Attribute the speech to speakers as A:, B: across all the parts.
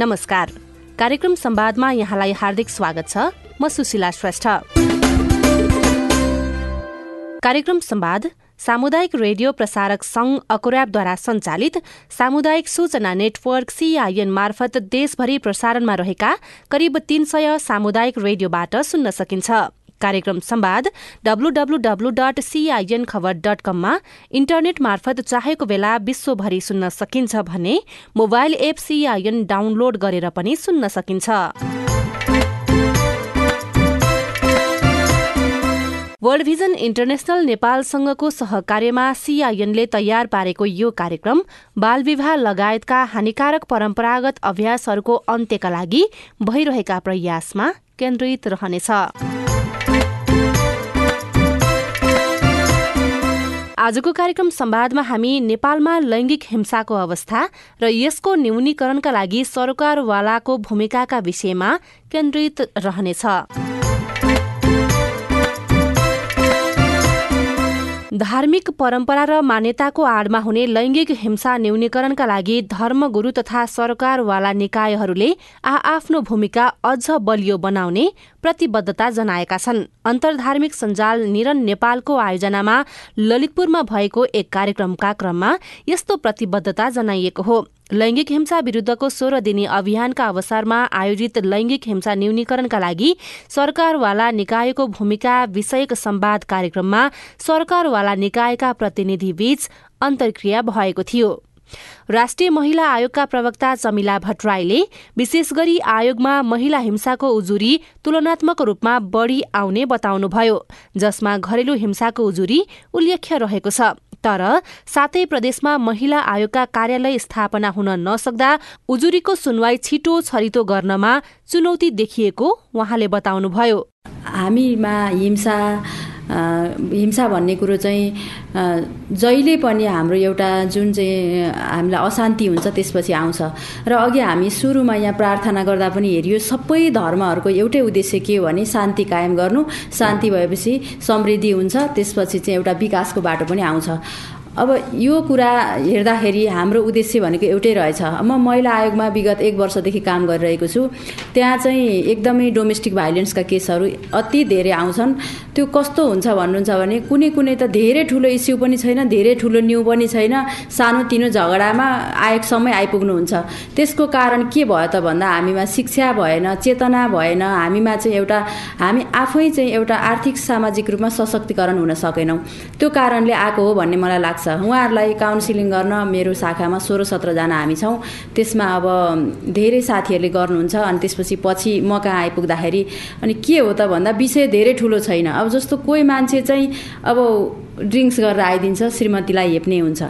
A: नमस्कार। कार्यक्रम संवादमा यहाँलाई हार्दिक स्वागत छ। म सुशीला श्रेष्ठ। कार्यक्रम संवाद सामुदायिक रेडियो प्रसारक संघ अकोराबद्वारा सञ्चालित सामुदायिक सूचना नेटवर्क सीआईएन मार्फत देशभरि प्रसारणमा रहेका करिब तीन सय सामुदायिक रेडियोबाट सुन्न सकिन्छ। कार्यक्रम संवाद डब्लूडब्लूडब्लू dot C I N Khabar dot कममा इन्टरनेट मार्फत चाहेको बेला विश्वभरि सुन्न सकिन्छ भने मोबाइल एप सीआईएन डाउनलोड गरेर पनि सुन्न सकिन्छ। वर्ल्ड भिजन इन्टरनेशनल नेपालसँगको सहकार्यमा सीआईएनले तयार पारेको यो कार्यक्रम बाल विवाह लगायतका हानिकारक परम्परागत अभ्यासहरूको अन्त्यका लागि भइरहेका प्रयासमा केन्द्रित रहनेछ। आजको कार्यक्रम संवादमा हामी नेपालमा लैंगिक हिंसाको अवस्था र यसको न्यूनीकरणका लागि सरकारवालाको भूमिकाका विषयमा केन्द्रित रहनेछ। धार्मिक परम्परा र मान्यताको आडमा हुने लैंगिक हिंसा न्यूनीकरणका लागि धर्मगुरू तथा सरकारवाला निकायहरूले आ आफ्नो भूमिका अझ बलियो बनाउने प्रतिबद्धता जनाएका छन्। अन्तर्धार्मिक सञ्जाल निरन नेपालको आयोजनामा ललितपुरमा भएको एक कार्यक्रमका क्रममा यस्तो प्रतिबद्धता जनाइएको हो। लैंगिक हिंसा विरूद्धको सोह्र दिने अभियानका अवसरमा आयोजित लैंगिक हिंसा न्यूनीकरणका लागि सरकारवाला निकायको भूमिका विषयक संवाद कार्यक्रममा सरकारवाला निकायका प्रतिनिधि बीच अन्तर्क्रिया भएको थियो। राष्ट्रिय महिला आयोगका प्रवक्ता चमिला भट्टराईले विशेष गरी आयोगमा महिला हिंसाको उजुरी तुलनात्मक रूपमा बढ़ी आउने बताउनुभयो जसमा घरेलु हिंसाको उजुरी उल्लेख्य रहेको छ। तर सातै प्रदेशमा महिला आयोगका कार्यालय स्थापना हुन नसक्दा उजुरीको सुनवाई छिटो छरितो गर्नमा चुनौती देखिएको उहाँले बताउनुभयो।
B: हामीमा हिंसा हिंसा भन्ने कुरो चाहिँ जहिले पनि हाम्रो एउटा जुन चाहिँ हामीलाई अशान्ति हुन्छ त्यसपछि आउँछ। र अघि हामी सुरुमा यहाँ प्रार्थना गर्दा पनि हेरियो सबै धर्महरूको एउटै उद्देश्य के हो भने शान्ति कायम गर्नु शान्ति भएपछि समृद्धि हुन्छ त्यसपछि चाहिँ एउटा विकासको बाटो पनि आउँछ। अब यो कुरा हेर्दाखेरि हाम्रो उद्देश्य भनेको एउटै रहेछ। म महिला आयोगमा विगत एक वर्षदेखि काम गरिरहेको छु। त्यहाँ चाहिँ एकदमै डोमेस्टिक भाइलेन्सका केसहरू अति धेरै आउँछन्। त्यो कस्तो हुन्छ भन्नुहुन्छ भने कुनै कुनै त धेरै ठुलो इस्यु पनि छैन धेरै ठुलो न्यु पनि छैन। सानो तिनो झगडामा आयोगसम्मै आइपुग्नुहुन्छ। त्यसको कारण के भयो त भन्दा हामीमा शिक्षा भएन चेतना भएन। हामीमा चाहिँ एउटा हामी आफै चाहिँ एउटा आर्थिक सामाजिक रूपमा सशक्तिकरण हुन सकेनौँ। त्यो कारणले आएको हो भन्ने मलाई लाग्छ। उहाँहरूलाई काउन्सिलिङ गर्न मेरो शाखामा सोह्र सत्रजना हामी छौँ। त्यसमा अब धेरै साथीहरूले गर्नुहुन्छ अनि त्यसपछि पछि म कहाँ आइपुग्दाखेरि अनि के हो त भन्दा विषय धेरै ठुलो छैन। अब जस्तो कोही मान्छे चाहिँ अब ड्रिङ्क्स गरेर आइदिन्छ श्रीमतीलाई हेप्ने हुन्छ।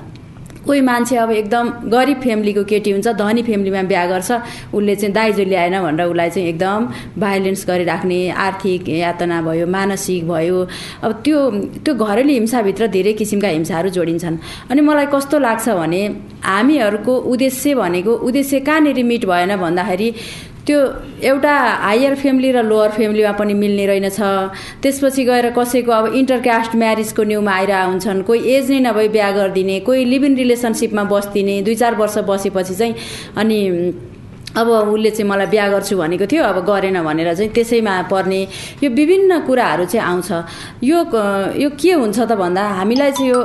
B: कोही मान्छे अब एकदम गरिब फ्यामिलीको केटी हुन्छ धनी फ्यामिलीमा बिहा गर्छ उसले चाहिँ दाइजो ल्याएन भनेर उसलाई चाहिँ एकदम भाइलेन्स गरिराख्ने आर्थिक यातना भयो मानसिक भयो। अब त्यो त्यो घरेलु हिंसाभित्र धेरै किसिमका हिंसाहरू जोडिन्छन्। अनि मलाई कस्तो लाग्छ भने हामीहरूको उद्देश्य भनेको उद्देश्य कहाँनिर मिट भएन भन्दाखेरि त्यो एउटा हायर फ्यामिली र लोवर फ्यामिलीमा पनि मिल्ने रहेनछ। त्यसपछि गएर कसैको अब इन्टरकास्ट म्यारिजको न्युमा आइरह हुन्छन् कोही एज नै नभई बिहा गरिदिने कोही लिभ इन रिलेसनसिपमा बस्दिने दुई चार वर्ष बसेपछि चाहिँ अनि अब उसले चाहिँ मलाई बिहा गर्छु भनेको थियो अब गरेन भनेर चाहिँ त्यसैमा पर्ने यो विभिन्न कुराहरू चाहिँ आउँछ। यो यो के हुन्छ त भन्दा हामीलाई चाहिँ यो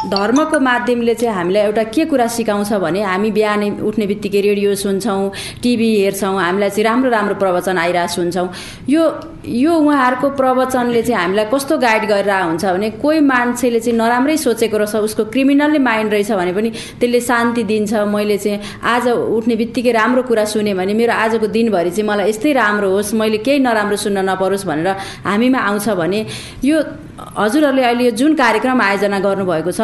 B: धर्मको माध्यमले चाहिँ हामीलाई एउटा के कुरा सिकाउँछ भने हामी बिहानै उठ्ने बित्तिकै रेडियो सुन्छौँ टिभी हेर्छौँ हामीलाई चाहिँ राम्रो राम्रो प्रवचन आइरहेको सुन्छौँ। यो यो उहाँहरूको प्रवचनले चाहिँ हामीलाई कस्तो गाइड गरिरहेको हुन्छ भने कोही मान्छेले चाहिँ नराम्रै सोचेको रहेछ उसको क्रिमिनल्ली माइन्ड रहेछ भने पनि त्यसले शान्ति दिन्छ। मैले चाहिँ आज उठ्ने बित्तिकै राम्रो कुरा सुने भने मेरो आजको दिनभरि चाहिँ मलाई यस्तै राम्रो होस् मैले केही नराम्रो सुन्न नपरोस् भनेर हामीमा आउँछ भने यो हजुरहरूले अहिले यो जुन कार्यक्रम आयोजना गर्नुभएको छ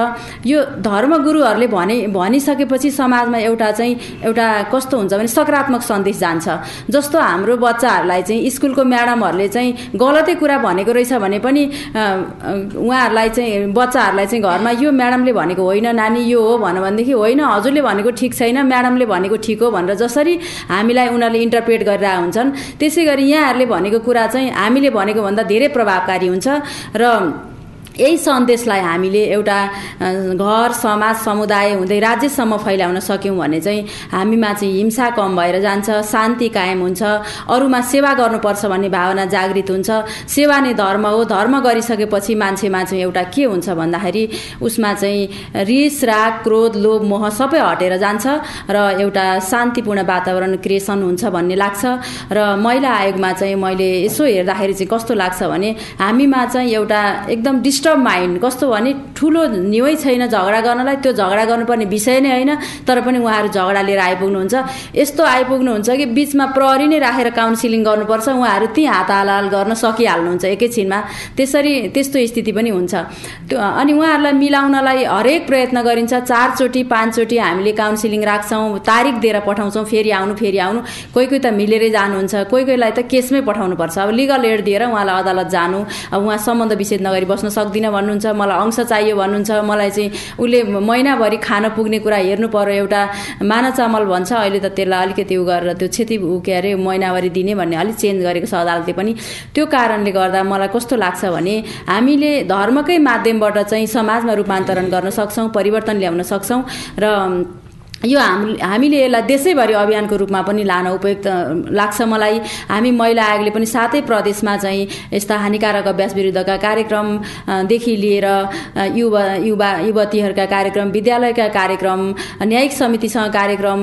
B: यो धर्मगुरुहरूले भने भनिसकेपछि समाजमा एउटा चाहिँ एउटा कस्तो हुन्छ भने सकारात्मक सन्देश जान्छ। जस्तो हाम्रो बच्चाहरूलाई चाहिँ स्कुलको म्याडमहरूले चाहिँ गलतै कुरा भनेको रहेछ भने पनि उहाँहरूलाई चाहिँ बच्चाहरूलाई चाहिँ घरमा यो म्याडमले भनेको होइन नानी यो हो भन्यो भनेदेखि होइन हजुरले भनेको ठिक छैन म्याडमले भनेको ठिक हो भनेर जसरी हामीलाई उनीहरूले इन्टरप्रेट गरिरहेको हुन्छन्। त्यसै गरी यहाँहरूले भनेको कुरा चाहिँ हामीले भनेको भन्दा धेरै प्रभावकारी हुन्छ र यही सन्देशलाई हामीले एउटा घर समाज समुदाय हुँदै राज्यसम्म फैलाउन सक्यौँ भने चाहिँ हामीमा चाहिँ हिंसा कम भएर जान्छ शान्ति कायम हुन्छ अरूमा सेवा गर्नुपर्छ भन्ने भावना जागृत हुन्छ। सेवा नै धर्म हो धर्म गरिसकेपछि मान्छेमा चाहिँ एउटा के हुन्छ भन्दाखेरि उसमा चाहिँ रिस राग क्रोध लोभ मोह सबै हटेर जान्छ र एउटा शान्तिपूर्ण वातावरण क्रिएसन हुन्छ भन्ने लाग्छ र महिला आयोगमा चाहिँ मैले यसो हेर्दाखेरि चाहिँ कस्तो लाग्छ भने हामीमा चाहिँ एउटा एकदम डिस्ट डिस्टर्ब माइन्ड कस्तो भने ठुलो निवै छैन झगडा गर्नलाई त्यो झगडा गर्नुपर्ने विषय नै होइन तर पनि उहाँहरू झगडा लिएर आइपुग्नुहुन्छ। यस्तो आइपुग्नुहुन्छ कि बिचमा प्रहरी नै राखेर काउन्सिलिङ गर्नुपर्छ उहाँहरू त्यहीँ हात हाल गर्न सकिहाल्नुहुन्छ एकैछिनमा। त्यसरी त्यस्तो स्थिति पनि हुन्छ। त्यो अनि उहाँहरूलाई मिलाउनलाई हरेक प्रयत्न गरिन्छ चारचोटि पाँचचोटि हामीले काउन्सिलिङ राख्छौँ तारिक दिएर पठाउँछौँ फेरि आउनु फेरि आउनु कोही कोही त मिलेरै जानुहुन्छ कोही कोहीलाई त केसमै पठाउनुपर्छ। अब लिगल एड दिएर उहाँलाई अदालत जानु अब उहाँ सम्बन्ध विच्छेद नगरी बस्न सक्दैन। सक्दिनँ भन्नुहुन्छ मलाई अंश चाहियो भन्नुहुन्छ मलाई चाहिँ उसले महिनाभरि खान पुग्ने कुरा हेर्नु पर्यो एउटा माना चामल भन्छ अहिले त त्यसलाई अलिकति उ गरेर त्यो क्षति के अरे महिनाभरि दिने भन्ने अलिक चेन्ज गरेको छ अदालतले पनि त्यो कारणले गर्दा मलाई कस्तो लाग्छ भने हामीले धर्मकै माध्यमबाट चाहिँ समाजमा रूपान्तरण गर्न सक्छौँ परिवर्तन ल्याउन सक्छौँ र यो हाम हामीले यसलाई देशैभरि अभियानको रूपमा पनि लान उपयुक्त लाग्छ मलाई। हामी महिला आयोगले पनि सातै प्रदेशमा चाहिँ यस्ता हानिकारक अभ्यास विरुद्धका कार्यक्रमदेखि लिएर युवा युवा युवतीहरूका कार्यक्रम विद्यालयका कार्यक्रम न्यायिक समितिसँग कार्यक्रम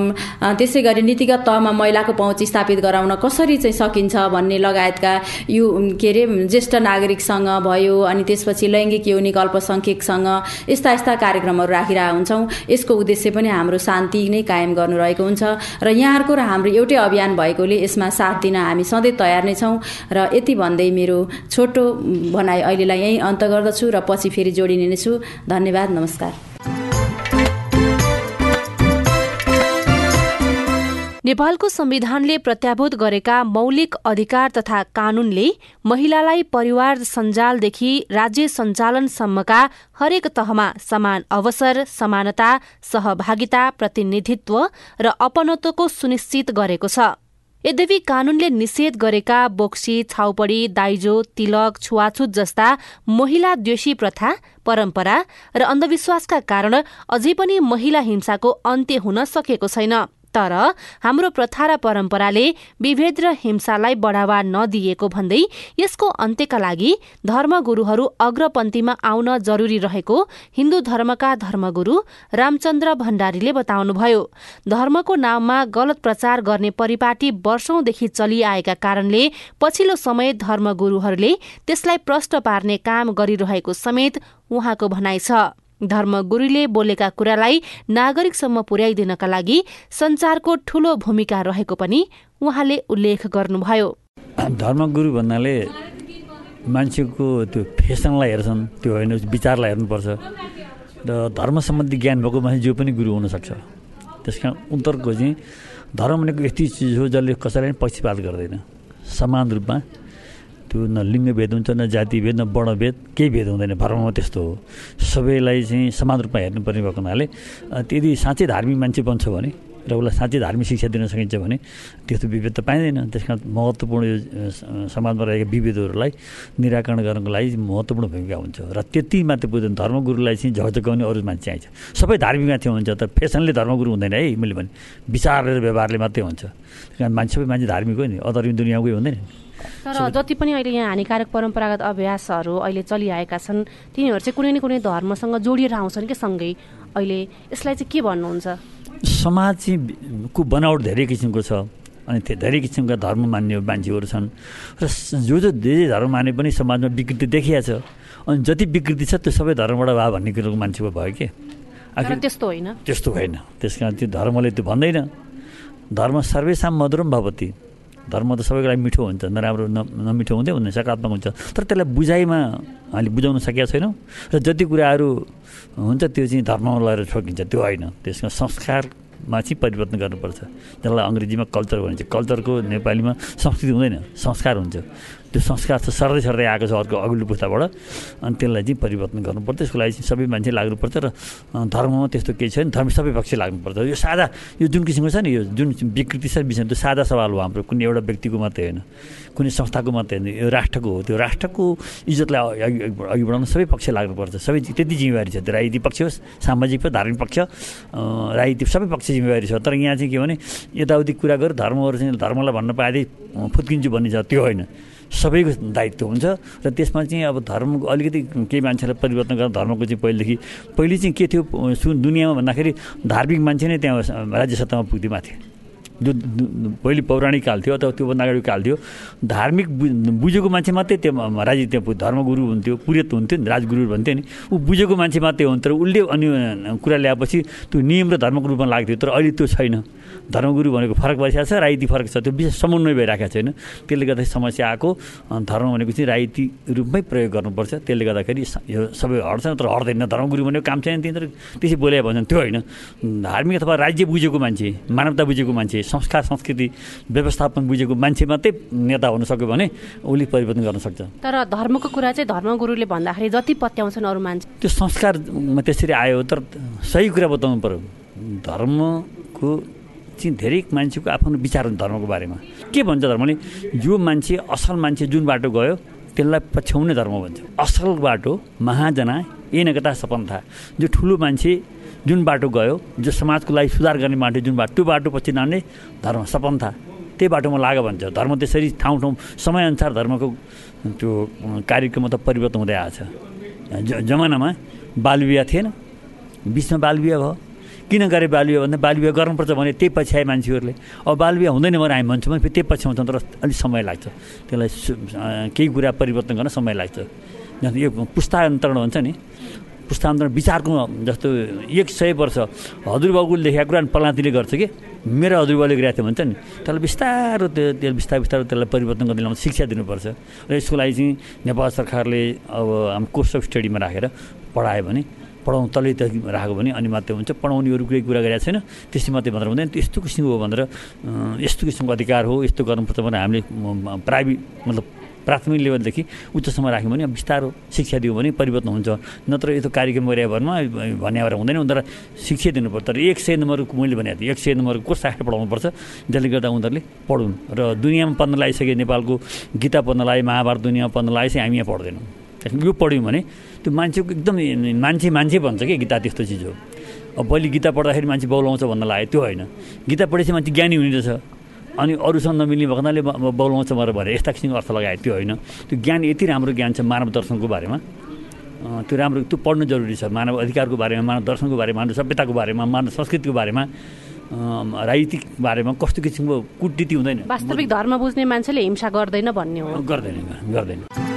B: त्यसै गरी नीतिगत तहमा महिलाको पहुँच स्थापित गराउन कसरी चाहिँ सकिन्छ भन्ने लगायतका यु के अरे ज्येष्ठ नागरिकसँग भयो अनि त्यसपछि लैङ्गिक यौनिक अल्पसङ्ख्यकसँग यस्ता यस्ता कार्यक्रमहरू राखिरहेका हुन्छौँ। यसको उद्देश्य पनि हाम्रो शान्ति नै कायम गर्नु रहेको हुन्छ र यहाँहरूको र हाम्रो एउटै अभियान भएकोले यसमा साथ दिन हामी सधैँ तयार नै छौँ र यति भन्दै मेरो छोटो भनाइ अहिलेलाई यहीँ अन्त गर्दछु र पछि फेरि जोडिने नै छु। धन्यवाद नमस्कार।
A: नेपालको संविधानले प्रत्याभूत गरेका मौलिक अधिकार तथा कानूनले महिलालाई परिवार सञ्जालदेखि राज्य सञ्चालनसम्मका हरेक तहमा समान अवसर समानता सहभागिता प्रतिनिधित्व र अपनत्वको सुनिश्चित गरेको छ। यद्यपि कानूनले निषेध गरेका बोक्सी छाउपडी दाइजो तिलक छुवाछुत जस्ता महिला द्वेषी प्रथा परम्परा र अन्धविश्वासका कारण अझै पनि महिला हिंसाको अन्त्य हुन सकेको छैन। तर हाम्रो प्रथा र परम्पराले विभेद र हिंसालाई बढ़ावा नदिएको भन्दै यसको अन्त्यका लागि धर्मगुरूहरू अग्रपन्थीमा आउन जरुरी रहेको हिन्दू धर्मका धर्मगुरू रामचन्द्र भण्डारीले बताउनुभयो। धर्मको नाममा गलत प्रचार गर्ने परिपाटी वर्षौंदेखि चलिआएका कारणले पछिल्लो समय धर्मगुरूहरूले त्यसलाई प्रष्ट पार्ने काम गरिरहेको समेत उहाँको भनाइ छ। धर्मगुरूले बोलेका कुरालाई नागरिकसम्म पुर्याइदिनका लागि संचारको ठूलो भूमिका रहेको पनि उहाँले उल्लेख गर्नुभयो।
C: धर्मगुरु भन्नाले मान्छेको त्यो फेसनलाई हेर्छन् त्यो होइन विचारलाई हेर्नुपर्छ। र धर्म सम्बन्धी ज्ञान भएको मान्छे जो पनि गुरु हुनसक्छ। त्यस कारण उन्तरको चाहिँ धर्म भनेको यति चिज हो जसले कसैलाई पनि पक्षपात गर्दैन। समान रूपमा त्यो न लिङ्ग भेद हुन्छ न जाति भेद न वर्णभेद केही भेद हुँदैन। धर्ममा त्यस्तो हो। सबैलाई चाहिँ समान रूपमा हेर्नुपर्ने भएको हुनाले यदि साँच्चै धार्मिक मान्छे बन्छ भने र उसलाई साँच्चै धार्मिक शिक्षा दिन सकिन्छ भने त्यस्तो विभेद त पाइँदैन। त्यस कारण महत्त्वपूर्ण यो समाजमा रहेका विभेदहरूलाई निराकरण गर्नको लागि महत्त्वपूर्ण भूमिका हुन्छ। र त्यति मात्र बुझ्दैन धर्मगुरुलाई चाहिँ झकझकाउने अरू मान्छे आइन्छ सबै धार्मिक मान्छे हुन्छ त फेसनले धर्मगुरु हुँदैन है मैले भने। विचार र व्यवहारले मात्रै हुन्छ। कारण मान्छे सबै मान्छे धार्मिक हो नि। अधर्मी दुनियाँकै हुँदैन।
A: तर जति पनि अहिले यहाँ हानिकारक परम्परागत अभ्यासहरू अहिले चलिआएका छन् तिनीहरू चाहिँ कुनै न कुनै धर्मसँग जोडिएर आउँछन् कि सँगै? अहिले यसलाई चाहिँ के भन्नुहुन्छ?
C: समाज चाहिँ को बनावट धेरै किसिमको छ अनि धेरै किसिमका धर्म मान्ने मान्छेहरू छन्। र जो जो जे धर्म माने पनि समाजमा विकृति देखिया छ अनि जति विकृति छ त्यो सबै धर्मबाट भए भन्ने कुरोको मान्छेको भयो कि?
A: त्यस्तो होइन।
C: त्यस्तो होइन त्यस कारण त्यो धर्मले त्यो भन्दैन। धर्म सर्वेसाम मधुरम भवती। धर्म त सबैको लागि मिठो हुन्छ नराम्रो न नमिठो हुँदै हुँदैन सकारात्मक हुन्छ। तर त्यसलाई बुझाइमा हामीले बुझाउन सकेका छैनौँ। र जति कुराहरू हुन्छ त्यो चाहिँ धर्ममा लगेर ठोकिन्छ त्यो होइन। त्यसमा संस्कारमा चाहिँ परिवर्तन गर्नुपर्छ। जसलाई अङ्ग्रेजीमा कल्चर भनिन्छ। कल्चरको नेपालीमा संस्कृति हुँदैन। संस्कार हुन्छ। त्यो संस्कार छ सर्दै सर्दै आएको छ अर्को अघिल्लो पुस्ताबाट। अनि त्यसलाई चाहिँ परिवर्तन गर्नुपर्छ त्यसको लागि चाहिँ सबै मान्छे लाग्नुपर्छ र धर्ममा त्यस्तो केही छैन धर्म सबै पक्ष लाग्नुपर्छ। यो सादा यो जुन किसिमको छ नि यो जुन विकृति छ विषय त्यो सादा सवाल हो हाम्रो। कुनै एउटा व्यक्तिको मात्रै होइन कुनै संस्थाको मात्रै होइन यो राष्ट्रको हो। त्यो राष्ट्रको इज्जतलाई अघि बढाउन सबै पक्ष लाग्नुपर्छ। सबै त्यति जिम्मेवारी छ। त्यो राजनीतिक पक्ष होस् सामाजिक धार्मिक पक्ष राजनीतिक सबै पक्ष जिम्मेवारी छ। तर यहाँ चाहिँ के भने यताउति कुरा गरेर धर्महरू चाहिँ धर्मलाई भन्न पाए फुत्किन्छु भन्ने छ। त्यो होइन। सबैको दायित्व हुन्छ र त्यसमा चाहिँ अब धर्मको अलिकति केही मान्छेलाई परिवर्तन गरेर धर्मको चाहिँ पहिलेदेखि पहिले चाहिँ के थियो सु दुनियाँमा भन्दाखेरि धार्मिक मान्छे नै त्यहाँ राज्य सत्तामा पुग्थ्यो माथि। जो पहिले पौराणिक काल थियो अथवा त्योभन्दा अगाडि काल थियो धार्मिक बुझेको मान्छे मात्रै त्यो राजी त्यहाँ धर्मगुरु हुन्थ्यो पुरेत हुन्थ्यो नि राजगुरु भन्थ्यो नि ऊ बुझेको मान्छे मात्रै हुन्थ्यो तर उसले अनि कुरा ल्याएपछि त्यो नियम र धर्मको रूपमा लाग्थ्यो तर अहिले त्यो छैन। धर्मगुरु भनेको फरक भइसकेको छ राजनीति फरक छ त्यो विशेष समन्वय भइरहेको छैन। त्यसले गर्दाखेरि समस्या आएको धर्म भनेको चाहिँ राजनीति रूपमै प्रयोग गर्नुपर्छ। त्यसले गर्दाखेरि यो सबै हट्छन् तर हट्दैन। धर्मगुरु भनेको काम छैन तिनीहरू त्यसै बोले भन्छन् त्यो होइन। धार्मिक अथवा राज्य बुझेको मान्छे मानवता बुझेको मान्छे संस्कार संस्कृति व्यवस्थापन बुझेको मान्छे मात्रै नेता हुन सक्यो भने उसले परिवर्तन गर्न सक्छ।
A: तर धर्मको कुरा चाहिँ धर्मगुरुले भन्दाखेरि जति पत्याउँछन् अरू मान्छे।
C: त्यो संस्कारमा त्यसरी आयो तर सही कुरा बताउनु पऱ्यो धर्मको चाहिँ धेरै मान्छेको आफ्नो विचार हुन्छ धर्मको बारेमा। के भन्छ धर्मले? जो मान्छे असल मान्छे जुन बाटो गयो त्यसलाई पछ्याउने धर्म भन्छ। असल बाटो महाजना ए नगता सपन्था जो ठुलो मान्छे जुन बाटो गयो जो समाजको लागि सुधार गर्ने बाटो जुन बाटो त्यो बाटो पछि नान्ने धर्म सपन्था त्यही बाटोमा लाग भन्छ धर्म त्यसरी ठाउँ ठाउँ समयअनुसार धर्मको त्यो कार्यक्रम त परिवर्तन हुँदै आएको छ। जमानामा बालविवाह थिएन। बिचमा बालविवाह भयो। किन गरे बालविवाह? भन्दा बालविवाह गर्नुपर्छ भने त्यही पछ्याए मान्छेहरूले। अब बालविवाह हुँदैन भने हामी भन्छौँ भने त्यही पछ्याउँछौँ तर अलिक समय लाग्छ। त्यसलाई केही कुरा परिवर्तन गर्न समय लाग्छ। यो पुस्तान्तरण भन्छ नि पुस्तान्तरण विचारको जस्तो एक सय वर्ष हजुरबाबुले लेखेको कुरा पलातीले गर्छ कि? मेरो हजुरबाबुले गरेको थियो भन्छ नि। त्यसलाई बिस्तारो त्यो त्यो बिस्तारै बिस्तारो त्यसलाई परिवर्तन गर्दै ल्याउनु शिक्षा दिनुपर्छ। र यसको लागि चाहिँ नेपाल सरकारले अब हाम्रो कोर्स अफ स्टडीमा राखेर पढायो भने पढाउनु तलै त राखेको भने अनि मात्रै हुन्छ। पढाउने अरू कुरै गरेको छैन। त्यस्तै मात्रै भनेर हुँदैन त्यस्तो किसिमको हो भनेर यस्तो किसिमको अधिकार हो यस्तो गर्नुपर्छ भने हामीले प्राइभेट मतलब प्राथमिक लेभलदेखि उच्चसम्म राख्यौँ भने बिस्तारो शिक्षा दियो भने परिवर्तन हुन्छ। नत्र यस्तो कार्यक्रम गरे भरमा भन्ने भएर हुँदैन उनीहरूलाई शिक्षा दिनुपर्छ। तर एक सय नम्बरको मैले भनेको थिएँ एक सय नम्बरको कोर्स राखेर पढाउनुपर्छ जसले गर्दा उनीहरूले पढुन्। र दुनियाँमा पढ्न लागिसके नेपालको गीता पढ्न लागि महाभारत दुनियाँमा पढ्न लागि चाहिँ हामी यहाँ पढ्दैनौँ। यो पढ्यौँ भने त्यो मान्छेको एकदम मान्छे मान्छे भन्छ कि गीता त्यस्तो चिज हो। अब पहिले गीता पढ्दाखेरि मान्छे बौलाउँछ भन्न लाग्यो त्यो होइन। गीता पढेपछि मान्छे ज्ञानी हुने रहेछ। अनि अरूसँग नमिल्ने भएको हुनाले बौलाउँछ भनेर भएर यस्ता किसिमको अर्थ लगायो त्यो होइन। त्यो ज्ञान यति राम्रो ज्ञान छ मानव दर्शनको बारेमा। त्यो राम्रो त्यो पढ्नु जरुरी छ मानव अधिकारको बारेमा मानव दर्शनको बारेमा मानव सभ्यताको बारेमा मानव संस्कृतिको बारेमा। राजनीतिक बारेमा कस्तो किसिमको कुटनीति हुँदैन।
A: वास्तविक धर्म बुझ्ने मान्छेले हिंसा गर्दैन भन्ने हो।
C: गर्दैन गर्दैन।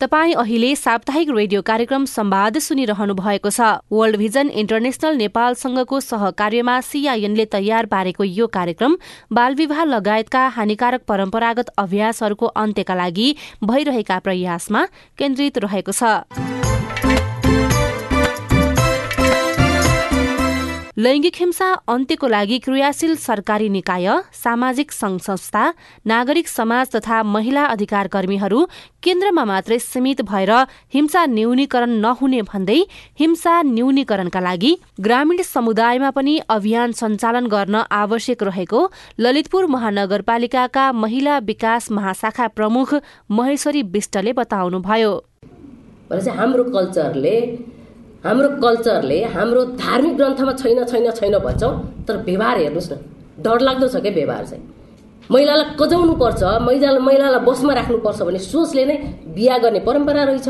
A: तपाईँ अहिले साप्ताहिक रेडियो कार्यक्रम संवाद सुनिरहनु भएको छ। वर्ल्ड भिजन इन्टरनेशनल नेपालसँगको सहकार्यमा सीआईएनले तयार पारेको यो कार्यक्रम बालविवाह लगायतका हानिकारक परम्परागत अभ्यासहरूको अन्त्यका लागि भइरहेका प्रयासमा केन्द्रित रहेको छ। लैंगिक हिंसा अन्त्यको लागि क्रियाशील सरकारी निकाय सामाजिक संघ संस्था नागरिक समाज तथा महिला अधिकार कर्मीहरू केन्द्रमा मात्रै सीमित भएर हिंसा न्यूनीकरण नहुने भन्दै हिंसा न्यूनीकरणका लागि ग्रामीण समुदायमा पनि अभियान सञ्चालन गर्न आवश्यक रहेको ललितपुर महानगरपालिकाका महिला विकास महाशाखा प्रमुख महेश्वरी विष्टले बताउनुभयो।
D: हाम्रो कल्चरले हाम्रो कल्चरले हाम्रो धार्मिक ग्रन्थमा छैन छैन छैन भन्छौँ तर व्यवहार हेर्नुहोस् न। डरलाग्दो छ क्या व्यवहार चाहिँ। महिलालाई कजाउनु पर्छ महिला महिलालाई बसमा राख्नुपर्छ भन्ने सोचले नै बिहा गर्ने परम्परा रहेछ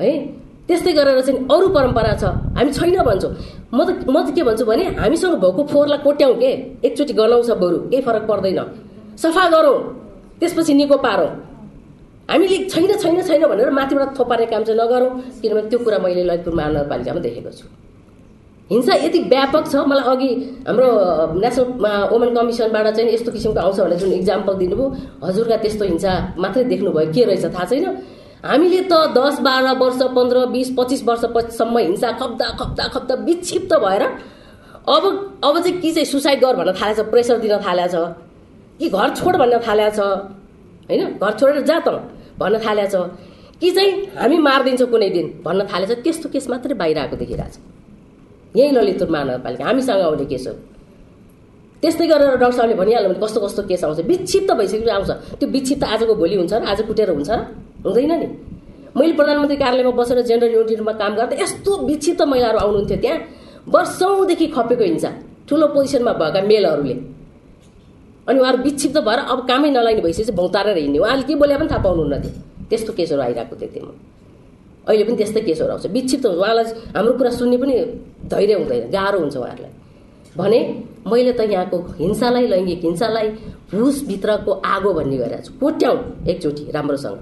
D: है? त्यस्तै गरेर चाहिँ अरू परम्परा छ। हामी छैन भन्छौँ। म त म त के भन्छु भने हामीसँग भएको फोहोरलाई कोट्याउँ के? एकचोटि गनाउँछ बरु केही फरक पर्दैन। सफा गरौँ त्यसपछि निको पारौँ। हामीले छैन छैन छैन भनेर माथिबाट थोपार्ने काम चाहिँ नगरौँ। किनभने त्यो कुरा मैले ललितपुर महानगरपालिकामा देखेको छु। हिंसा यति व्यापक छ। मलाई अघि हाम्रो नेसनल वुमेन कमिसनबाट चाहिँ यस्तो किसिमको आउँछ भनेर जुन इक्जाम्पल दिनुभयो हजुरका त्यस्तो हिंसा मात्रै देख्नुभयो। के रहेछ थाहा छैन। हामीले त दस बाह्र वर्ष पन्ध्र बिस पच्चिस वर्षसम्म हिंसा खप्दा खप्दा खप्दा विक्षिप्त भएर अब अब चाहिँ के चाहिँ सुसाइड गर भन्न थालेछ प्रेसर दिन थालेछ। कि घर छोड भन्न थालेको छ होइन? घर छोडेर जा त भन्न थालेको छ कि चाहिँ हामी मारिदिन्छौँ कुनै दिन। भन्न थालेछ। त्यस्तो केस मात्रै बाहिर आएको देखिरहेको छ यहीँ ललितपुर महानगरपालिका। हामीसँग आउने केसहरू त्यस्तै गरेर डाक्टर साहबले भनिहाल्नु भने कस्तो कस्तो केस आउँछ। विक्षिप्त भइसकेपछि आउँछ। त्यो विक्षिप्त आजको भोलि हुन्छ र आज कुटेर हुन्छ। र हुँदैन नि। मैले प्रधानमन्त्री कार्यालयमा बसेर जेन्डर युनिटीमा काम गर्दा यस्तो विक्षिप्त महिलाहरू आउनुहुन्थ्यो त्यहाँ। वर्षौँदेखि खपेको हिंसा। ठुलो पोजिसनमा भएका मेलहरूले। अनि उहाँहरू विक्षिप्त भएर अब कामै नलाग्ने भइसकेपछि भौतारेर हिँड्ने उहाँले के बोले पनि थाहा पाउनुहुन्न थियो त्यस्तो केसहरू आइरहेको थियो त्यहाँ अहिले पनि त्यस्तै केसहरू आउँछ। विक्षिप्त हुन्छ। उहाँलाई हाम्रो कुरा सुन्ने पनि धैर्य हुँदैन। गाह्रो हुन्छ उहाँहरूलाई। भने मैले त यहाँको हिंसालाई लैङ्गिक हिंसालाई भुसभित्रको आगो भन्ने गरेको छु। कोट्याउँ एकचोटि राम्रोसँग।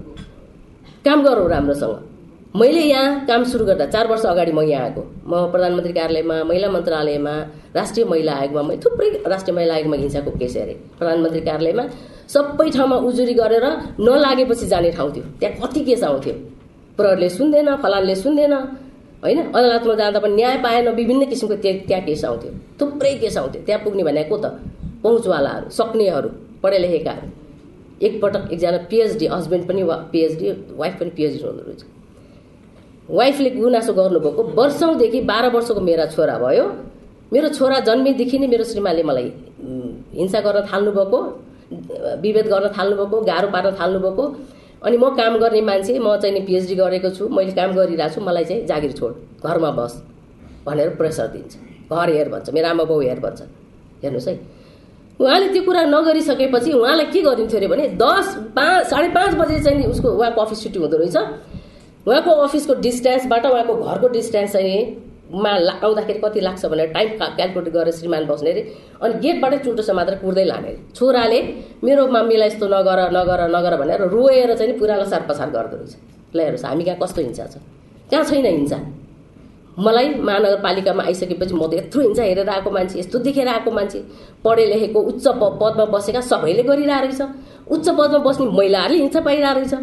D: काम गरौँ राम्रोसँग। मैले यहाँ काम सुरु गर्दा चार वर्ष अगाडि म यहाँ आएको। म प्रधानमन्त्री कार्यालयमा महिला मन्त्रालयमा राष्ट्रिय महिला आयोगमा मैले थुप्रै राष्ट्रिय महिला आयोगमा हिंसाको केस हेरेँ। प्रधानमन्त्री कार्यालयमा सबै ठाउँमा उजुरी गरेर नलागेपछि जाने ठाउँ थियो। त्यहाँ कति केस आउँथ्यो। प्रहरीले सुन्दैन फलानले सुन्दैन होइन? अदालतमा जाँदा पनि न्याय पाएन विभिन्न किसिमको त्यहाँ त्यहाँ केस आउँथ्यो। थुप्रै केस आउँथ्यो। त्यहाँ पुग्ने भनेको त पहुँचवालाहरू सक्नेहरू पढे लेखेकाहरू एकपटक एकजना पिएचडी हस्बेन्ड पनि पिएचडी वाइफ पनि पिएचडी हुँदो वाइफले गुनासो गर्नुभएको वर्षौँदेखि बाह्र वर्षको मेरा छोरा भयो। मेरो छोरा जन्मेदेखि नै मेरो श्रीमानले मलाई हिंसा गर्न थाल्नुभएको विभेद गर्न थाल्नुभएको गाह्रो पार्न थाल्नुभएको। अनि म काम गर्ने मान्छे म चाहिँ नि पिएचडी गरेको छु मैले काम गरिरहेको छु मलाई चाहिँ जागिर छोड घरमा बस भनेर प्रेसर दिन्छ। घर हेर भन्छ मेरो आमा बाउ हेर भन्छ। हेर्नुहोस् है। उहाँले त्यो कुरा नगरिसकेपछि उहाँलाई के गरिन्थ्यो अरे भने दस पाँच साढे पाँच बजे चाहिँ उसको उहाँको अफिस छुट्टी हुँदो रहेछ। उहाँको अफिसको डिस्टेन्सबाट उहाँको घरको डिस्टेन्स चाहिँ मा आउँदाखेरि कति लाग्छ भनेर टाइम क्यालकुलेट गरेर श्रीमान बस्ने अरे। अनि गेटबाटै चुल्टो मात्र कुर्दै लाने अरे। छोराले मेरो मम्मीलाई यस्तो नगर नगर नगर भनेर रोएर चाहिँ पुरा लसार पसार गर्दो रहेछ। ल हेर्नुहोस् हामी कहाँ कस्तो हिंसा छ? त्यहाँ छैन हिंसा। मलाई महानगरपालिकामा आइसकेपछि म त यत्रो हिंसा हेरेर आएको मान्छे यस्तो देखेर आएको मान्छे। पढे लेखेको उच्च पदमा बसेका सबैले गरिरहेको रहेछ उच्च पदमा बस्ने महिलाहरूले हिंसा पाइरहेको रहेछ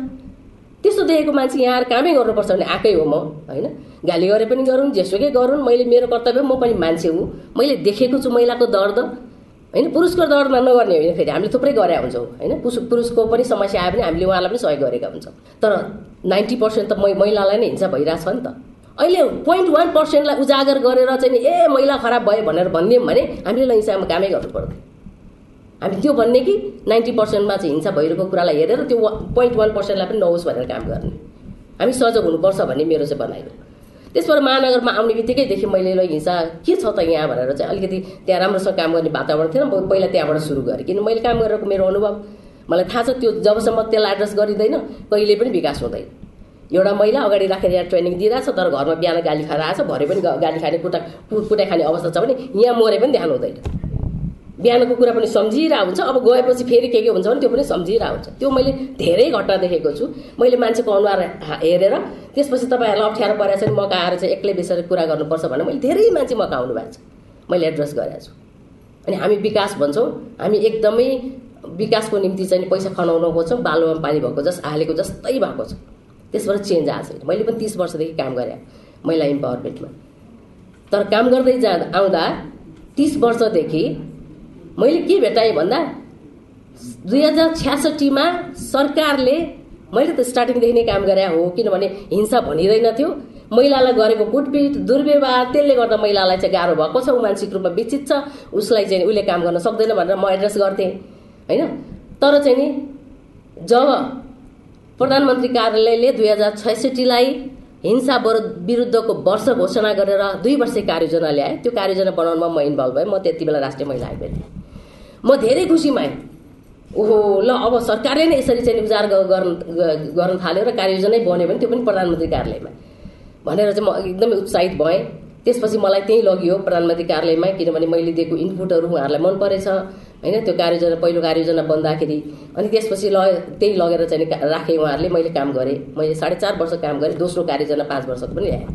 D: त्यस्तो देखेको मान्छे यहाँ कामै गर्नुपर्छ भने आएकै हो म होइन? गाली गरे पनि गरौँ जेसुकै गरौँ मैले मेरो कर्तव्य म पनि मान्छे हुँ। मैले देखेको छु महिलाको दर्द होइन? पुरुषको दर्दमा नगर्ने होइन फेरि। हामीले थुप्रै गरे हुन्छौँ होइन? पुरुष पुरुषको पनि समस्या आयो भने हामीले उहाँलाई पनि सहयोग गरेका हुन्छौँ। तर नाइन्टी पर्सेन्ट त महिलालाई नै हिंसा भइरहेछ नि त। अहिले पोइन्ट वान पर्सेन्टलाई उजागर गरेर चाहिँ ए महिला खराब भयो भनेर भनिदियौँ भने हामीले हिंसामा कामै गर्नु पर्दैन हामी त्यो भन्ने कि नाइन्टी पर्सेन्टमा चाहिँ हिंसा भइरहेको कुरालाई हेरेर त्यो पोइन्ट वान पर्सेन्टलाई पनि नहोस् भनेर काम गर्ने। हामी सजग हुनुपर्छ भन्ने मेरो चाहिँ बनाएको त्यसबाट महानगरमा आउने बित्तिकैदेखि मैले ल हिंसा के छ त यहाँ भनेर चाहिँ अलिकति त्यहाँ राम्रोसँग काम गर्ने वातावरण थिएन। म पहिला त्यहाँबाट सुरु गरेँ। किन मैले काम गरेको मेरो अनुभव? मलाई थाहा छ त्यो जबसम्म त्यसलाई एड्रेस गरिँदैन कहिले पनि विकास हुँदैन। एउटा महिला अगाडि राखेर यहाँ ट्रेनिङ दिइरहेछ तर घरमा बिहान गाली खाएर आएछ भरे पनि गाली खाने कुटा कुटाइ खाने अवस्था छ भने यहाँ मरे पनि ध्यान हुँदैन। बिहानको कुरा पनि सम्झिरहेको हुन्छ। अब गएपछि फेरि के के हुन्छ भने त्यो पनि सम्झिरहेको हुन्छ। त्यो मैले धेरै घटना देखेको छु। मैले मान्छेको अनुहार हेरेर त्यसपछि तपाईँहरूलाई अप्ठ्यारो परेको छ भने मका आएर चाहिँ एक्लै बेसेर कुरा गर्नुपर्छ भने मैले धेरै मान्छे मका आउनु भएको छ। मैले एड्रेस गरेको छु। अनि हामी विकास भन्छौँ। हामी एकदमै विकासको निम्ति चाहिँ पैसा खनाउन खोज्छौँ बालुवा पानी भएको जस हालेको जस्तै भएको छ। त्यसबाट चेन्ज आएको छैन मैले पनि तिस वर्षदेखि काम गरेँ महिला इम्पावरमेन्टमा तर काम गर्दै जाँदा आउँदा तिस वर्षदेखि मैले के भेटाएँ भन्दा दुई हजार छ्यासठीमा सरकारले मैले त स्टार्टिङदेखि नै काम गरे हो किनभने हिंसा भनिँदैन थियो महिलालाई गरेको कुटपिट दुर्व्यवहार त्यसले गर्दा महिलालाई चाहिँ गाह्रो भएको छ ऊ मानसिक रूपमा विचित छ। उसलाई चाहिँ उसले काम गर्न सक्दैन भनेर म एड्रेस गर्थेँ होइन? तर चाहिँ नि जब प्रधानमन्त्री कार्यालयले दुई हजार छैसठीलाई हिंसा विरुद्धको वर्ष घोषणा गरेर दुई वर्ष कार्ययोजना ल्याए त्यो कार्ययोजना बनाउनमा म इन्भल्भ भएँ। म त्यति बेला राष्ट्रिय महिला आयोग थिएँ। म धेरै खुसी भएँ। ओहो ल अब सरकारले नै यसरी चाहिँ उजार गर्न थाल्यो र कार्ययोजनै बन्यो भने त्यो पनि प्रधानमन्त्री कार्यालयमा भनेर चाहिँ म एकदमै उत्साहित भएँ। त्यसपछि मलाई त्यहीँ लगियो प्रधानमन्त्री कार्यालयमा किनभने मैले दिएको इनपुटहरू उहाँहरूलाई मन परेछ होइन? त्यो कार्ययोजना पहिलो कार्ययोजना बन्दाखेरि। अनि त्यसपछि ल त्यही लगेर चाहिँ राखेँ उहाँहरूले। मैले काम गरेँ। मैले साढे चार वर्ष काम गरेँ दोस्रो कार्ययोजना पाँच वर्षको पनि ल्याएँ।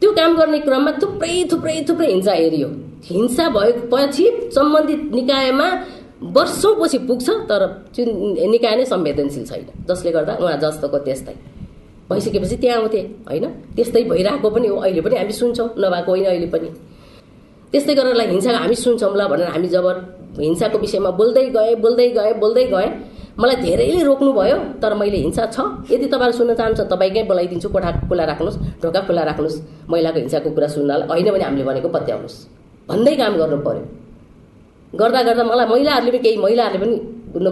D: त्यो काम गर्ने क्रममा थुप्रै थुप्रै थुप्रै हिंसा हेरियो। हिंसा भएपछि सम्बन्धित निकायमा वर्षौँपछि पुग्छ तर त्यो निकाय नै संवेदनशील छैन। जसले गर्दा उहाँ जस्तोको त्यस्तै। भइसकेपछि त्यहाँ आउँथे होइन? त्यस्तै भइरहेको पनि हो अहिले पनि हामी सुन्छौँ नभएको होइन अहिले पनि। त्यस्तै गरेर हिंसा हामी सुन्छौँ ल भनेर हामी जब हिंसाको विषयमा बोल्दै गएँ बोल्दै गएँ बोल्दै गएँ मलाई धेरैले रोक्नुभयो तर मैले हिंसा छ। यदि तपाईँहरू सुन्न चाहनुहुन्छ तपाईँकै बोलाइदिन्छु कोठा खुला राख्नुहोस् ढोका खुला राख्नुहोस्। महिलाको हिंसाको कुरा सुन्नलाई होइन भने हामीले भनेको पत्याउनुहोस्। भन्दै काम गर्नु पर्यो। गर्दा गर्दा मलाई महिलाहरूले पनि केही महिलाहरूले पनि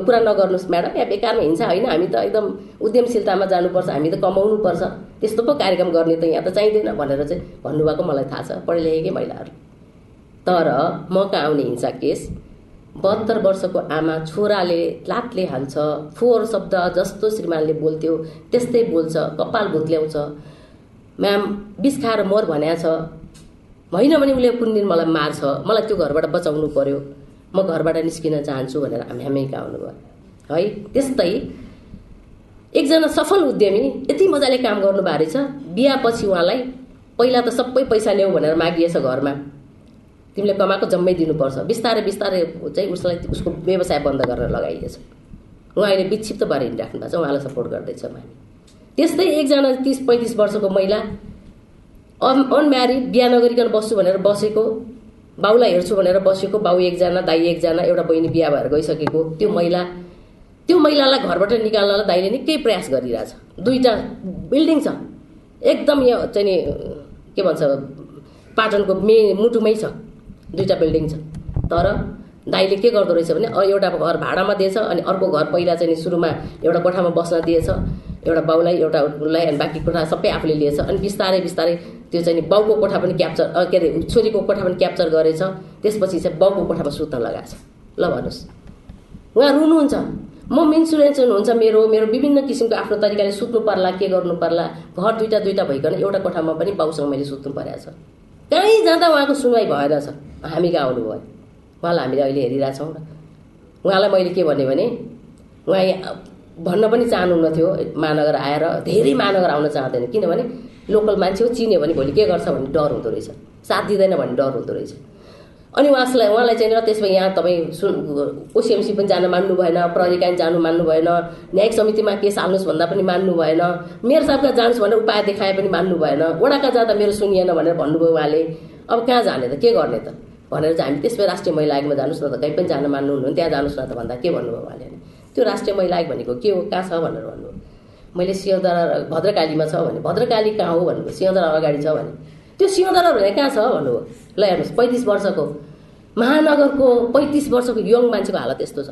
D: कुरा नगर्नुहोस् म्याडम यहाँ बेकारमा हिंसा होइन। हामी त एकदम उद्यमशीलतामा जानुपर्छ हामी त कमाउनुपर्छ। त्यस्तो पो कार्यक्रम गर्ने त यहाँ त चाहिँदैन भनेर चाहिँ भन्नुभएको मलाई थाहा छ पढे लेखेकै महिलाहरू। तर म कहाँ आउने हिंसा केस बहत्तर वर्षको आमा छोराले लातले हान्छ। फोहोर शब्द जस्तो श्रीमानले बोल्थ्यो त्यस्तै बोल्छ कपाल भुत्ल्याउँछ म्याम बिस खाएर मर भन्या छ। होइन भने उसले कुन दिन मलाई मार्छ? मलाई त्यो घरबाट बचाउनु पर्यो। म घरबाट निस्किन चाहन्छु भनेर हामी कहाँ आउनुभयो है त्यस्तै एकजना सफल उद्यमी यति मजाले काम गर्नुभएको रहेछ बिहापछि उहाँलाई पहिला त सबै पैसा ल्याऊ भनेर मागिएछ घरमा। तिमीले कमाएको जम्मै दिनुपर्छ। बिस्तारै बिस्तारै चाहिँ उसलाई उसको व्यवसाय बन्द गरेर लगाइएछ उहाँ अहिले विक्षिप्त भएर हिँडिराख्नु भएको छ। उहाँलाई सपोर्ट गर्दैछौँ हामी त्यस्तै एकजना तिस पैँतिस वर्षको महिला अन अनम्यारिड बिहा नगरिकन बस्छु भनेर बसेको बाउलाई हेर्छु भनेर बसेको बाउ एकजना दाई एकजना एउटा बहिनी बिहा भएर गइसकेको त्यो महिला त्यो महिलालाई घरबाट निकाल्नलाई दाइले निकै प्रयास गरिरहेछ। दुईवटा बिल्डिङ छ। एकदम यहाँ चाहिँ नि के भन्छ पाटनको मे मुटुमै छ। दुईवटा बिल्डिङ छ। तर दाइले के गर्दो रहेछ भने एउटा घर भाडामा दिएछ अनि अर्को घर पहिला चाहिँ सुरुमा एउटा कोठामा बस्न दिएछ एउटा बाउलाई एउटा उसलाई अनि बाँकी कोठा सबै आफूले लिएछ अनि बिस्तारै बिस्तारै त्यो चाहिँ बाउको कोठा पनि क्याप्चर के अरे छोरीको कोठा पनि क्याप्चर गरेछ। त्यसपछि चाहिँ बाउको कोठामा सुत्न लगाएछ ल भन्नुहोस्। उहाँ रुनुहुन्छ। म इन्सुरेन्स हुनुहुन्छ मेरो मेरो विभिन्न किसिमको आफ्नो तरिकाले सुत्नु पर्ला के गर्नु पर्ला घर दुइटा दुइटा भइकन एउटा कोठामा पनि बाउसँग मैले सुत्नु परेको छ। कहीँ जाँदा उहाँको सुनवाई भएन छ। हामी कहाँ आउनुभयो? उहाँलाई हामीले अहिले हेरिरहेछौँ र उहाँलाई मैले के भने उहाँ भन्न पनि चाहनुहुन्न थियो महानगर आएर धेरै महानगर आउन चाहँदैन। किनभने लोकल मान्छे हो चिन्यो भने भोलि के गर्छ भन्ने डर हुँदो रहेछ। साथ दिँदैन भन्ने डर हुँदो रहेछ। अनि उहाँलाई उहाँलाई चाहिँ र त्यसमा यहाँ तपाईँ सुन ओसिएमसी पनि जान मान्नु भएन प्रहरीकाइन जानु मान्नु भएन न्यायिक समितिमा केस हाल्नुहोस् भन्दा पनि मान्नु भएन मेयर साहबका जानुहोस् भनेर उपाय देखाए पनि मान्नु भएन वडाका जाँदा मेरो सुनिएन भनेर भन्नुभयो उहाँले अब कहाँ जाने त के गर्ने त भनेर चाहिँ हामी त्यसमै राष्ट्रिय महिला आयोगमा जानुहोस् न त कहीँ पनि जान मान्नुहुन्न त्यहाँ जानुहोस् न त भन्दा के भन्नुभयो उहाँले त्यो राष्ट्रिय महिला आयोग भनेको के हो कहाँ छ भनेर भन्नुभयो मैले सिंहदरा भद्रकालीमा छ भने भद्रकाली कहाँ हो भन्नुभयो सिंहदरा अगाडि छ भने त्यो सिंहदरा भने कहाँ छ भन्नुभयो ल हेर्नुहोस् पैँतिस वर्षको महानगरको पैँतिस वर्षको यङ मान्छेको हालत यस्तो छ।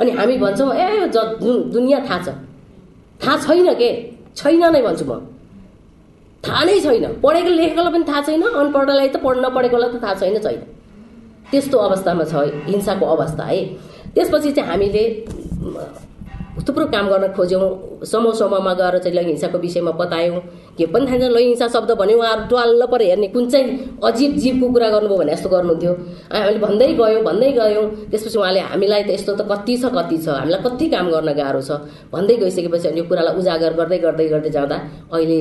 D: अनि हामी भन्छौँ ए ज दुनियाँ थाहा छ। थाहा छैन के? छैन नै भन्छु म। थाहा नै छैन। पढेको लेखेकोलाई पनि थाहा छैन अनपढलाई त पढ नपढेकोलाई त थाहा छैन छैन। त्यस्तो अवस्थामा छ हिंसाको अवस्था है। त्यसपछि चाहिँ हामीले थुप्रो काम गर्न खोज्यौँ। समूह समूहमा गएर चाहिँ लैङ्गिक हिंसाको विषयमा बतायौँ। के पनि थाहा छैन हिंसा शब्द भन्यो उहाँहरू ट्वाल्ल पर हेर्ने कुन चाहिँ अजीब जीवको कुरा गर्नुभयो भने यस्तो गर्नुहुन्थ्यो। हामीले भन्दै गयौँ भन्दै गयौँ। त्यसपछि उहाँले हामीलाई त यस्तो त कति छ कति छ हामीलाई कति काम गर्न गाह्रो छ भन्दै गइसकेपछि अनि यो कुरालाई उजागर गर्दै गर्दै गर्दै जाँदा अहिले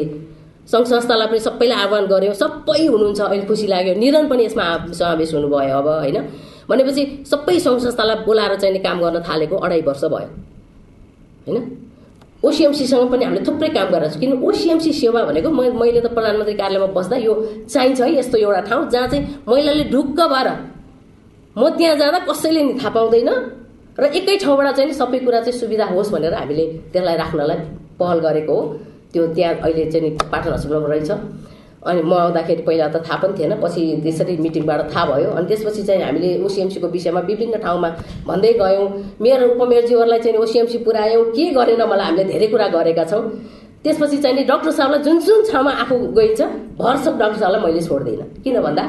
D: सङ्घ संस्थालाई पनि सबैलाई आह्वान गऱ्यौँ। सबै हुनुहुन्छ अहिले खुसी लाग्यो। निरन पनि यसमा समावेश हुनुभयो अब होइन? भनेपछि सबै सङ्घ संस्थालाई बोलाएर चाहिँ काम गर्न थालेको अढाई वर्ष भयो। होइन? ओसिएमसीसँग पनि हामीले थुप्रै काम गरेर छौँ। किन ओसिएमसी सेवा भनेको म मैले त प्रधानमन्त्री कार्यालयमा बस्दा यो चाहिन्छ है यस्तो एउटा ठाउँ जहाँ चाहिँ महिलाले ढुक्क भएर म त्यहाँ जाँदा कसैले नि थाहा पाउँदैन र एकै ठाउँबाट चाहिँ सबै कुरा चाहिँ सुविधा होस् भनेर हामीले त्यसलाई राख्नलाई पहल गरेको हो। त्यो त्यहाँ अहिले चाहिँ पाटन हस्पिटलमा रहेछ। अनि म आउँदाखेरि पहिला त थाहा पनि थिएन पछि त्यसरी मिटिङबाट थाहा भयो। अनि त्यसपछि चाहिँ हामीले ओसिएमसीको विषयमा विभिन्न ठाउँमा भन्दै गयौँ। मेयर उपमेयरज्यूहरूलाई चाहिँ ओसिएमसी पुऱ्यायौँ के गरेन मलाई हामीले धेरै कुरा गरेका छौँ। त्यसपछि चाहिँ नि डक्टर साहबलाई जुन जुन ठाउँमा आफू गइन्छ भरसक डक्टर साहबलाई मैले छोड्दिनँ। किन भन्दा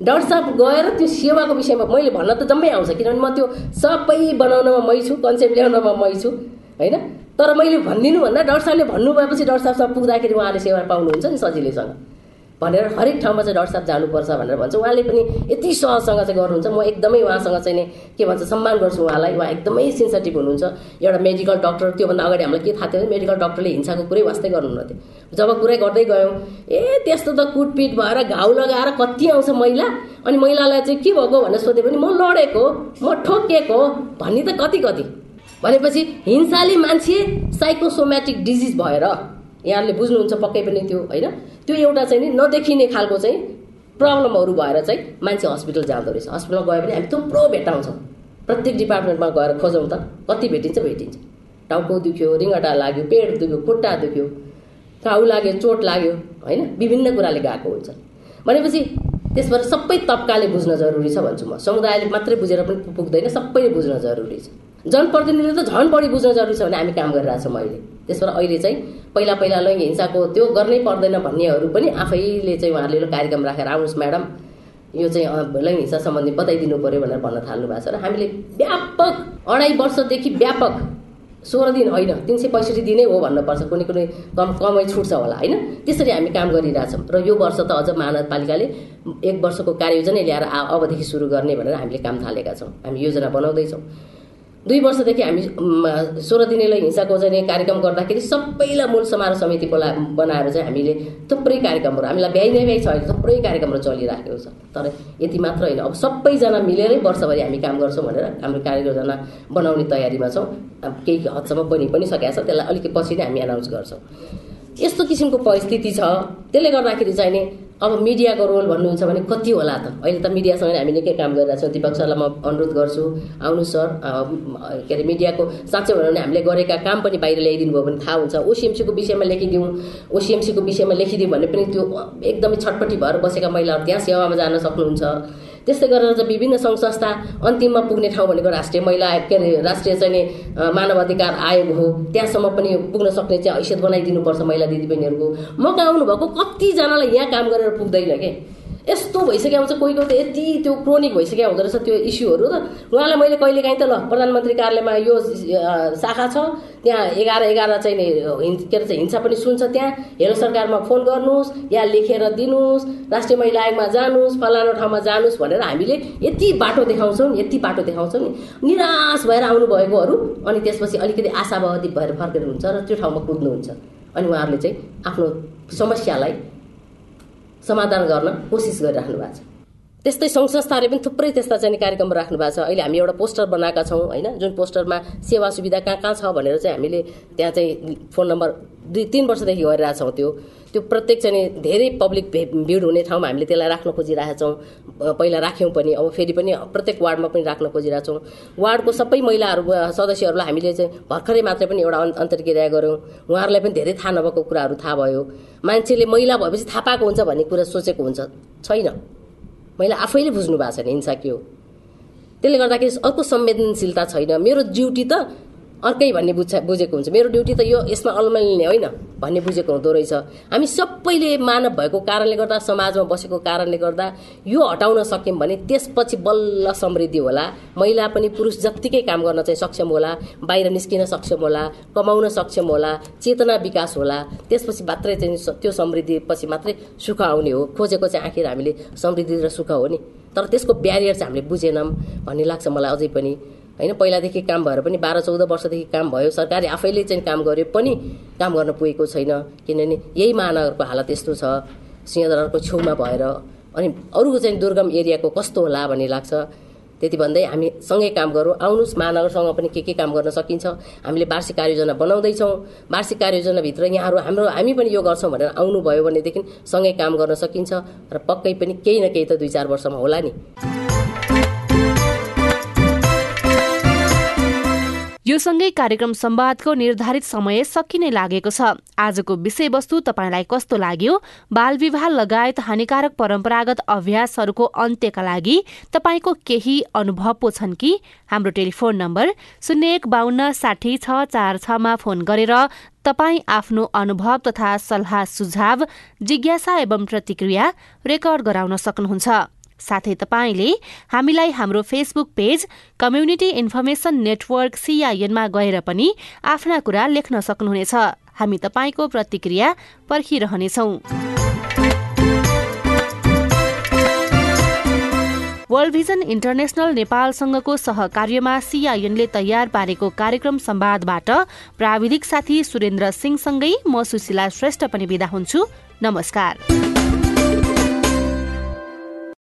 D: डाक्टर साहब गएर त्यो सेवाको विषयमा मैले भन्न त जम्मै आउँछ किनभने म त्यो सबै बनाउनमा मै छु कन्सेप्ट ल्याउनमा मै छु होइन? तर मैले भनिदिनु भन्दा डाक्टर साहबले भन्नुभएपछि डाक्टर साहबसँग पुग्दाखेरि उहाँले सेवा पाउनुहुन्छ नि सजिलैसँग। भनेर हरेक ठाउँमा चाहिँ डाक्टर साहब जानुपर्छ भनेर भन्छ। उहाँले पनि यति सहजसँग चाहिँ गर्नुहुन्छ। म एकदमै उहाँसँग चाहिँ नि के भन्छ सम्मान गर्छु उहाँलाई। उहाँ एकदमै सेन्सिटिभ हुनुहुन्छ। एउटा मेडिकल डक्टर त्योभन्दा अगाडि हामीलाई के थाहा थियो मेडिकल डक्टरले हिंसाको कुरै वास्तै गर्नुहुन्न थियो जब कुरै गर्दै गयौँ ए त्यस्तो त कुटपिट भएर घाउ लगाएर कति आउँछ महिला अनि महिलालाई चाहिँ के भएको भनेर सोध्यो भने म लडेको म ठोकिएको भन्ने त कति कति। भनेपछि हिंसाले मान्छे साइकोसोमेटिक डिजिज भएर। यहाँले बुझ्नुहुन्छ पक्कै पनि त्यो होइन? त्यो एउटा चाहिँ नि नदेखिने खालको चाहिँ प्रब्लमहरू भएर चाहिँ मान्छे हस्पिटल जाँदो रहेछ। हस्पिटल गयो भने हामी थुप्रो भेट्टाउँछौँ प्रत्येक डिपार्टमेन्टमा गएर खोजौँ त कति भेटिन्छ भेटिन्छ। टाउको दुख्यो रिङ्गटा लाग्यो पेट दुख्यो खुट्टा दुख्यो घाउ लाग्यो चोट लाग्यो होइन? विभिन्न कुराले गएको हुन्छ। भनेपछि त्यसबाट सबै तब्काले बुझ्न जरुरी छ भन्छु म। समुदायले मात्रै बुझेर पनि पुग्दैन सबैले बुझ्न जरुरी छ। जनप्रतिनिधिले त झन् बढी बुझ्न जरुरी छ भने हामी काम गरिरहेको छौँ अहिले। त्यसबाट अहिले चाहिँ पहिला पहिला लैङ्गिक हिंसाको त्यो गर्नै पर्दैन भन्नेहरू पनि आफैले चाहिँ उहाँहरूले कार्यक्रम राखेर आउनुहोस् म्याडम। यो चाहिँ लैङ्गिक हिंसा सम्बन्धी बताइदिनु पऱ्यो भनेर भन्न थाल्नु भएको छ र हामीले व्यापक अढाई वर्षदेखि व्यापक सोह्र दिन होइन तिन सय पैँसठी दिनै हो भन्नुपर्छ कुनै कुनै कम कमै छुट्छ होला होइन? त्यसरी हामी काम गरिरहेछौँ र यो वर्ष त अझ महानगरपालिकाले एक वर्षको कार्ययोजनै ल्याएर अबदेखि सुरु गर्ने भनेर हामीले काम थालेका छौँ। हामी योजना बनाउँदैछौँ। दुई वर्षदेखि हामी सोह्र दिनेलाई हिंसाको चाहिँ कार्यक्रम गर्दाखेरि सबैलाई मूल समारोह समिति बोला बनाएर चाहिँ हामीले थुप्रै कार्यक्रमहरू हामीलाई भ्याइ नै भ्याइ छ अहिले थुप्रै कार्यक्रमहरू चलिराखेको छ। तर यति मात्र होइन। अब सबैजना मिलेरै वर्षभरि हामी काम गर्छौँ भनेर हाम्रो कार्ययोजना बनाउने तयारीमा छौँ। केही हदसम्म बनि पनि सकेको छ त्यसलाई अलिकति पछि नै हामी एनाउन्स गर्छौँ। यस्तो किसिमको परिस्थिति छ। त्यसले गर्दाखेरि चाहिँ नि अब मिडियाको रोल भन्नुहुन्छ भने कति होला त? अहिले त मिडियासँग हामी निकै काम गरिरहेको छौँ। दिपक सरलाई म अनुरोध गर्छु आउनु सर के अरे मिडियाको साँच्चै भनौँ भने हामीले गरेका काम पनि बाहिर ल्याइदिनु भयो भने थाहा हुन्छ। ओसिएमसीको विषयमा लेखिदिउँ ओसिएमसीको विषयमा लेखिदिउँ भने पनि त्यो एकदमै छटपट्टि भएर बसेका महिलाहरू त्यहाँ सेवामा जान सक्नुहुन्छ। त्यस्तै गरेर चाहिँ विभिन्न सङ्घ संस्था अन्तिममा पुग्ने ठाउँ भनेको राष्ट्रिय महिला के अरे राष्ट्रिय चाहिँ मानव अधिकार आयोग हो। त्यहाँसम्म पनि पुग्न सक्ने चाहिँ हैसियत बनाइदिनुपर्छ महिला दिदीबहिनीहरूको। मौका आउनुभएको? कतिजनालाई यहाँ काम गरेर पुग्दैन के? यस्तो भइसक्यो हुन्छ कोही कोही त यति त्यो क्रोनिक भइसक्यो हुँदो रहेछ त्यो इस्युहरू त। उहाँलाई मैले कहिले काहीँ त ल प्रधानमन्त्री कार्यालयमा यो शाखा छ त्यहाँ एघार एघार चाहिँ के अरे हिंसा पनि सुन्छ त्यहाँ। हेलो सरकारमा फोन गर्नुहोस् या लेखेर दिनुहोस् राष्ट्रिय महिला आयोगमा जानुहोस् फलानु ठाउँमा जानुहोस् भनेर हामीले यति बाटो देखाउँछौँ यति बाटो देखाउँछौँ नि। निराश भएर आउनुभएकोहरू अनि त्यसपछि अलिकति आशावादी भएर फर्केर हुन्छ र त्यो ठाउँमा कुद्नुहुन्छ। अनि उहाँहरूले चाहिँ आफ्नो समस्यालाई समाधान गर्न कोसिस गरिराख्नु भएको छ। त्यस्तै सङ्घ संस्थाहरूले पनि थुप्रै त्यस्ता चाहिँ कार्यक्रम राख्नु भएको छ। अहिले हामी एउटा पोस्टर बनाएका छौँ होइन? जुन पोस्टरमा सेवा सुविधा कहाँ कहाँ छ भनेर चाहिँ हामीले त्यहाँ चाहिँ फोन नम्बर दुई तिन वर्षदेखि गरिरहेछौँ त्यो। त्यो प्रत्येक चाहिँ धेरै पब्लिक भिड हुने ठाउँमा हामीले त्यसलाई राख्न खोजिरहेका छौँ पहिला राख्यौँ पनि अब फेरि पनि प्रत्येक वार्डमा पनि राख्न खोजिरहेको छौँ वार्डको सबै महिलाहरू सदस्यहरूलाई हामीले चाहिँ भर्खरै मात्रै पनि एउटा अन्तर्क्रिया गऱ्यौँ। उहाँहरूलाई पनि धेरै थाहा नभएको कुराहरू थाहा भयो। मान्छेले महिला भएपछि थाहा पाएको हुन्छ भन्ने कुरा सोचेको हुन्छ। छैन। महिला आफैले बुझ्नु भएको छैन हिंसा के हो? त्यसले गर्दाखेरि अर्को संवेदनशीलता छैन। मेरो ड्युटी त अर्कै भन्ने बुझ बुझेको हुन्छ। मेरो ड्युटी त यो यसमा अलमलिने होइन भन्ने बुझेको हुँदो रहेछ। हामी सबैले मानव भएको कारणले गर्दा समाजमा बसेको कारणले गर्दा यो हटाउन सक्यौँ भने त्यसपछि बल्ल समृद्धि होला। महिला पनि पुरुष जत्तिकै काम गर्न चाहिँ सक्षम होला बाहिर निस्किन सक्षम होला कमाउन सक्षम होला चेतना विकास होला। त्यसपछि मात्रै चाहिँ त्यो समृद्धि पछि मात्रै सुख आउने हो। खोजेको चाहिँ आखिर हामीले समृद्धि र सुख हो नि। तर त्यसको ब्यारियर चाहिँ हामीले बुझेनौँ भन्ने लाग्छ मलाई अझै पनि। होइन पहिलादेखि काम भएर पनि बाह्र चौध वर्षदेखि काम भयो। सरकारले आफैले चाहिँ काम गर्यो पनि काम गर्न पुगेको छैन। किनभने यही महानगरको हालत यस्तो छ। सिंहदरबारको छेउमा भएर अनि अरू चाहिँ दुर्गम एरियाको कस्तो होला भन्ने लाग्छ। त्यति भन्दै हामी सँगै काम गरौँ। आउनुहोस् महानगरसँग पनि के के काम गर्न सकिन्छ। हामीले वार्षिक कार्ययोजना बनाउँदैछौँ। वार्षिक कार्ययोजनाभित्र यहाँहरू हाम्रो हामी पनि यो गर्छौँ भनेर आउनुभयो भनेदेखि सँगै काम गर्न सकिन्छ। र पक्कै पनि केही न केही त दुई चार वर्षमा होला नि।
A: यो सँगै कार्यक्रम संवादको निर्धारित समय सकिने लागेको छ। आजको विषयवस्तु तपाईँलाई कस्तो लाग्यो? बाल विवाह लगायत हानिकारक परम्परागत अभ्यासहरूको अन्त्यका लागि तपाईँको केही अनुभव पो छन् कि? हाम्रो टेलिफोन नम्बर शून्य एक बाहन्न साठी छ चार छमा फोन गरेर तपाईँ आफ्नो अनुभव तथा सल्लाह सुझाव जिज्ञासा एवं प्रतिक्रिया रेकर्ड गराउन सक्नुहुन्छ। साथै तपाईँले हामीलाई हाम्रो Facebook page community information network सिआइएनमा गएर पनि आफ्ना कुरा लेख्न सक्नुहुनेछ। हामी तपाईँको प्रतिक्रिया पर्खिरहनेछौ। वर्ल्ड भिजन इन्टरनेसनल नेपालसँगको सहकार्यमा सिआइएनले तयार पारेको कार्यक्रम सम्वादबाट प्राविधिक साथी सुरेन्द्र सिंहसँगै म सुशीला श्रेष्ठ पनि विदा हुन्छु। नमस्कार।